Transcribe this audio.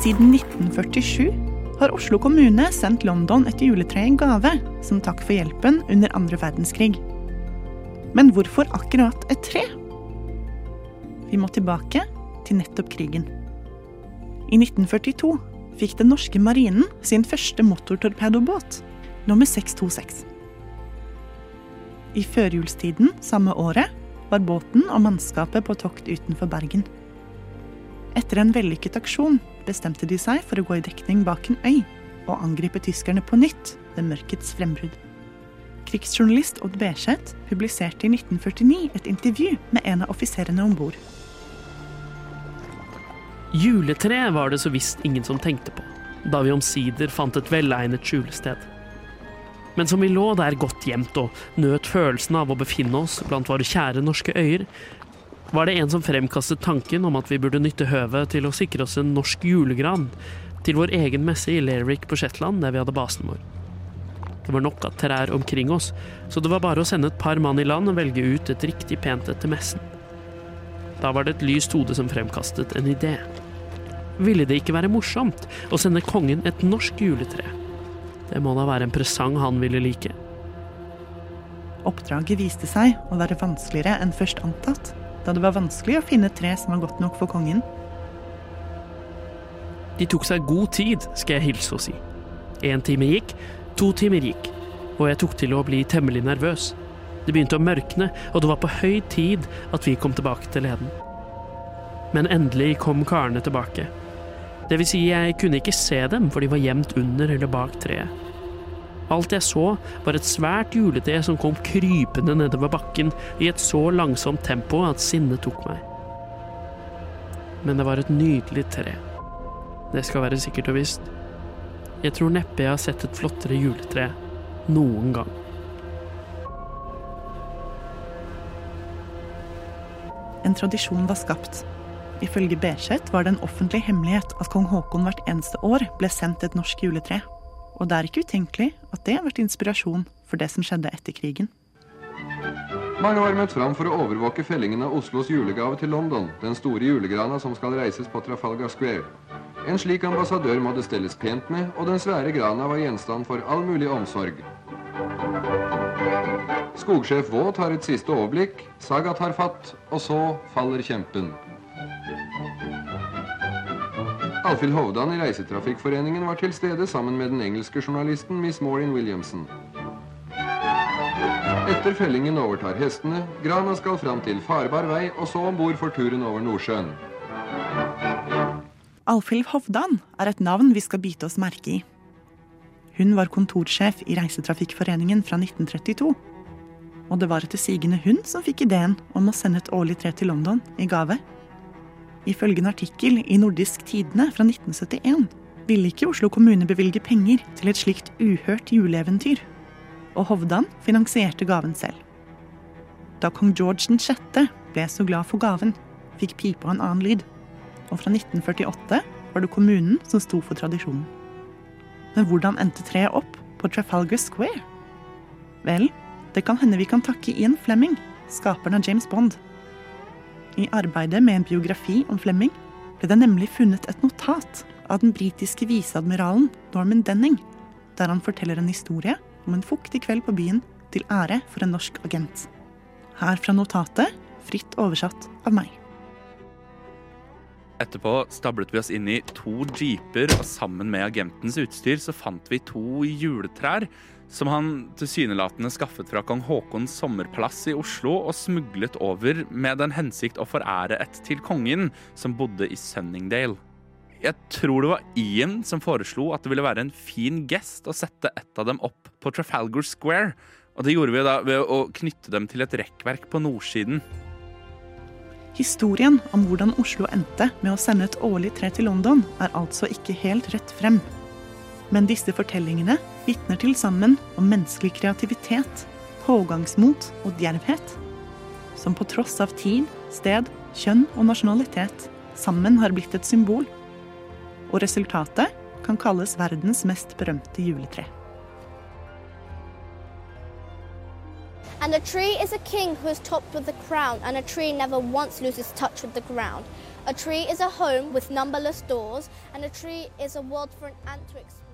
Siden 1947 har Oslo kommune sendt London et juletre i gave som takk for hjelpen under andre verdenskrig. Men hvorfor akkurat et tre? Vi må tilbake til nettopp krigen. I 1942 fikk den norske marinen sin første motortorpedobåt, nummer 626. I førjulstiden samme året var båten og mannskapet på tokt utenfor Bergen. Etter en vellykket aksjon bestemte de seg for å gå i dekning bak en øy og angripe tyskerne på nytt ved mørkets frembrudd. Krigsjournalist Odd Berseth publiserte i 1949 et intervju med en av offiserene om bord. Juletre var det så visst ingen som tenkte på, da vi omsider fant et velegnet skjulested. Men som vi lå der godt gjemt og nøt følelsen av å befinne oss blant våre kjære norske øyer, var det en som fremkastet tanken om at vi burde nytte høvet til å sikre oss en norsk julegran til vår egen messe i Lerwick på Shetland, der vi hadde basen vår. Det var nok av trær omkring oss, så det var bare å sende et par mann i land og velge ut et riktig pent et til messen. Da var det et lyst hode som fremkastet en idé. Ville det ikke være morsomt å sende kongen et norsk juletre? Det må da være en presang han ville like. Oppdraget viste seg å være vanskeligere enn først antatt da det var vanskelig å finne et tre som var godt nok for kongen. De tok seg god tid, skal jeg hilse og si. Én time gikk, to timer gikk, og jeg tok til å bli temmelig nervøs. Det begynte å mørkne, og det var på høy tid at vi kom tilbake til leden. Men endelig kom karene tilbake. Det vil si, jeg kunne ikke se dem, for de var gjemt under eller bak treet. Alt jeg så, var et svært juletre som kom krypende nedover bakken i et så langsomt tempo at sinnet tok meg. Men det var et nydelig tre. Det skal være sikkert og visst. Jeg tror neppe jeg har sett et flottere juletre noen gang. En tradisjon var skapt. Ifølge Berseth var det en offentlig hemmelighet at kong Haakon hvert eneste år ble sendt et norsk juletre. Og det er ikke utenkelig at det har vært inspirasjon for det som skjedde etter krigen. Mange var møtt fram for å overvåke fellingen av Oslos julegave til London, den store julegrana som skal reises på Trafalgar Square. En slik ambassadør måtte stelles pent med, og den svære grana var gjenstand for all mulig omsorg. Skogsjef Vaux tar et siste overblikk, Saga tar fatt, og så faller kjempen. Alfhild Hovdan i Reisetrafikkforeningen var til stede sammen med den engelske journalisten Miss Maureen Williamson. Etter fellingen overtar hestene. Grana skal fram til farbar vei, og så om bord for turen over Nordsjøen. Alfhild Hovdan er et navn vi skal bite oss merke i. Hun var kontorsjef i Reisetrafikkforeningen fra 1932. Og det var etter sigende hun som fikk ideen om å sende et årlig tre til London i gave Ifølge en artikkel i Nordisk Tidende fra 1971 ville ikke Oslo kommune bevilge penger til et slikt uhørt juleeventyr, og Hovdan finansierte gaven selv. Da kong George 6. ble så glad for gaven, fikk pipa en annen lyd, og fra 1948 var det kommunen som sto for tradisjonen. Men hvordan endte treet opp på Trafalgar Square? Vel, det kan hende vi kan takke Ian Flemming, skaperen av James Bond, i arbeidet med en biografi om Flemming ble det nemlig funnet et notat av den britiske viseadmiralen Norman Denning, der han forteller en historie om en fuktig kveld på byen til ære for en norsk agent. Her fra notatet, fritt oversatt av meg. Etterpå stablet vi oss inn i to jeeper, og sammen med agentens utstyr så fant vi to juletrær som han tilsynelatende skaffet fra kong Haakons sommerplass i Oslo og smuglet over med den hensikt å forære et til kongen, som bodde i Sunningdale. Jeg tror det var Ian som foreslo at det ville være en fin gest å sette et av dem opp på Trafalgar Square, og det gjorde vi da ved å knytte dem til et rekkverk på nordsiden. Historien om hvordan Oslo endte med å sende et årlig tre til London, er altså ikke helt rett frem. Men disse fortellingene vitner til sammen om menneskelig kreativitet, pågangsmot og djervhet. Som på tross av tid, sted, kjønn og nasjonalitet sammen har blitt et symbol. Og resultatet kan kalles verdens mest berømte juletre. And a tree is a king who is topped with a crown, and a tree never once loses touch with the ground. A tree is a home with numberless doors, and a tree is a world for an ant to explore.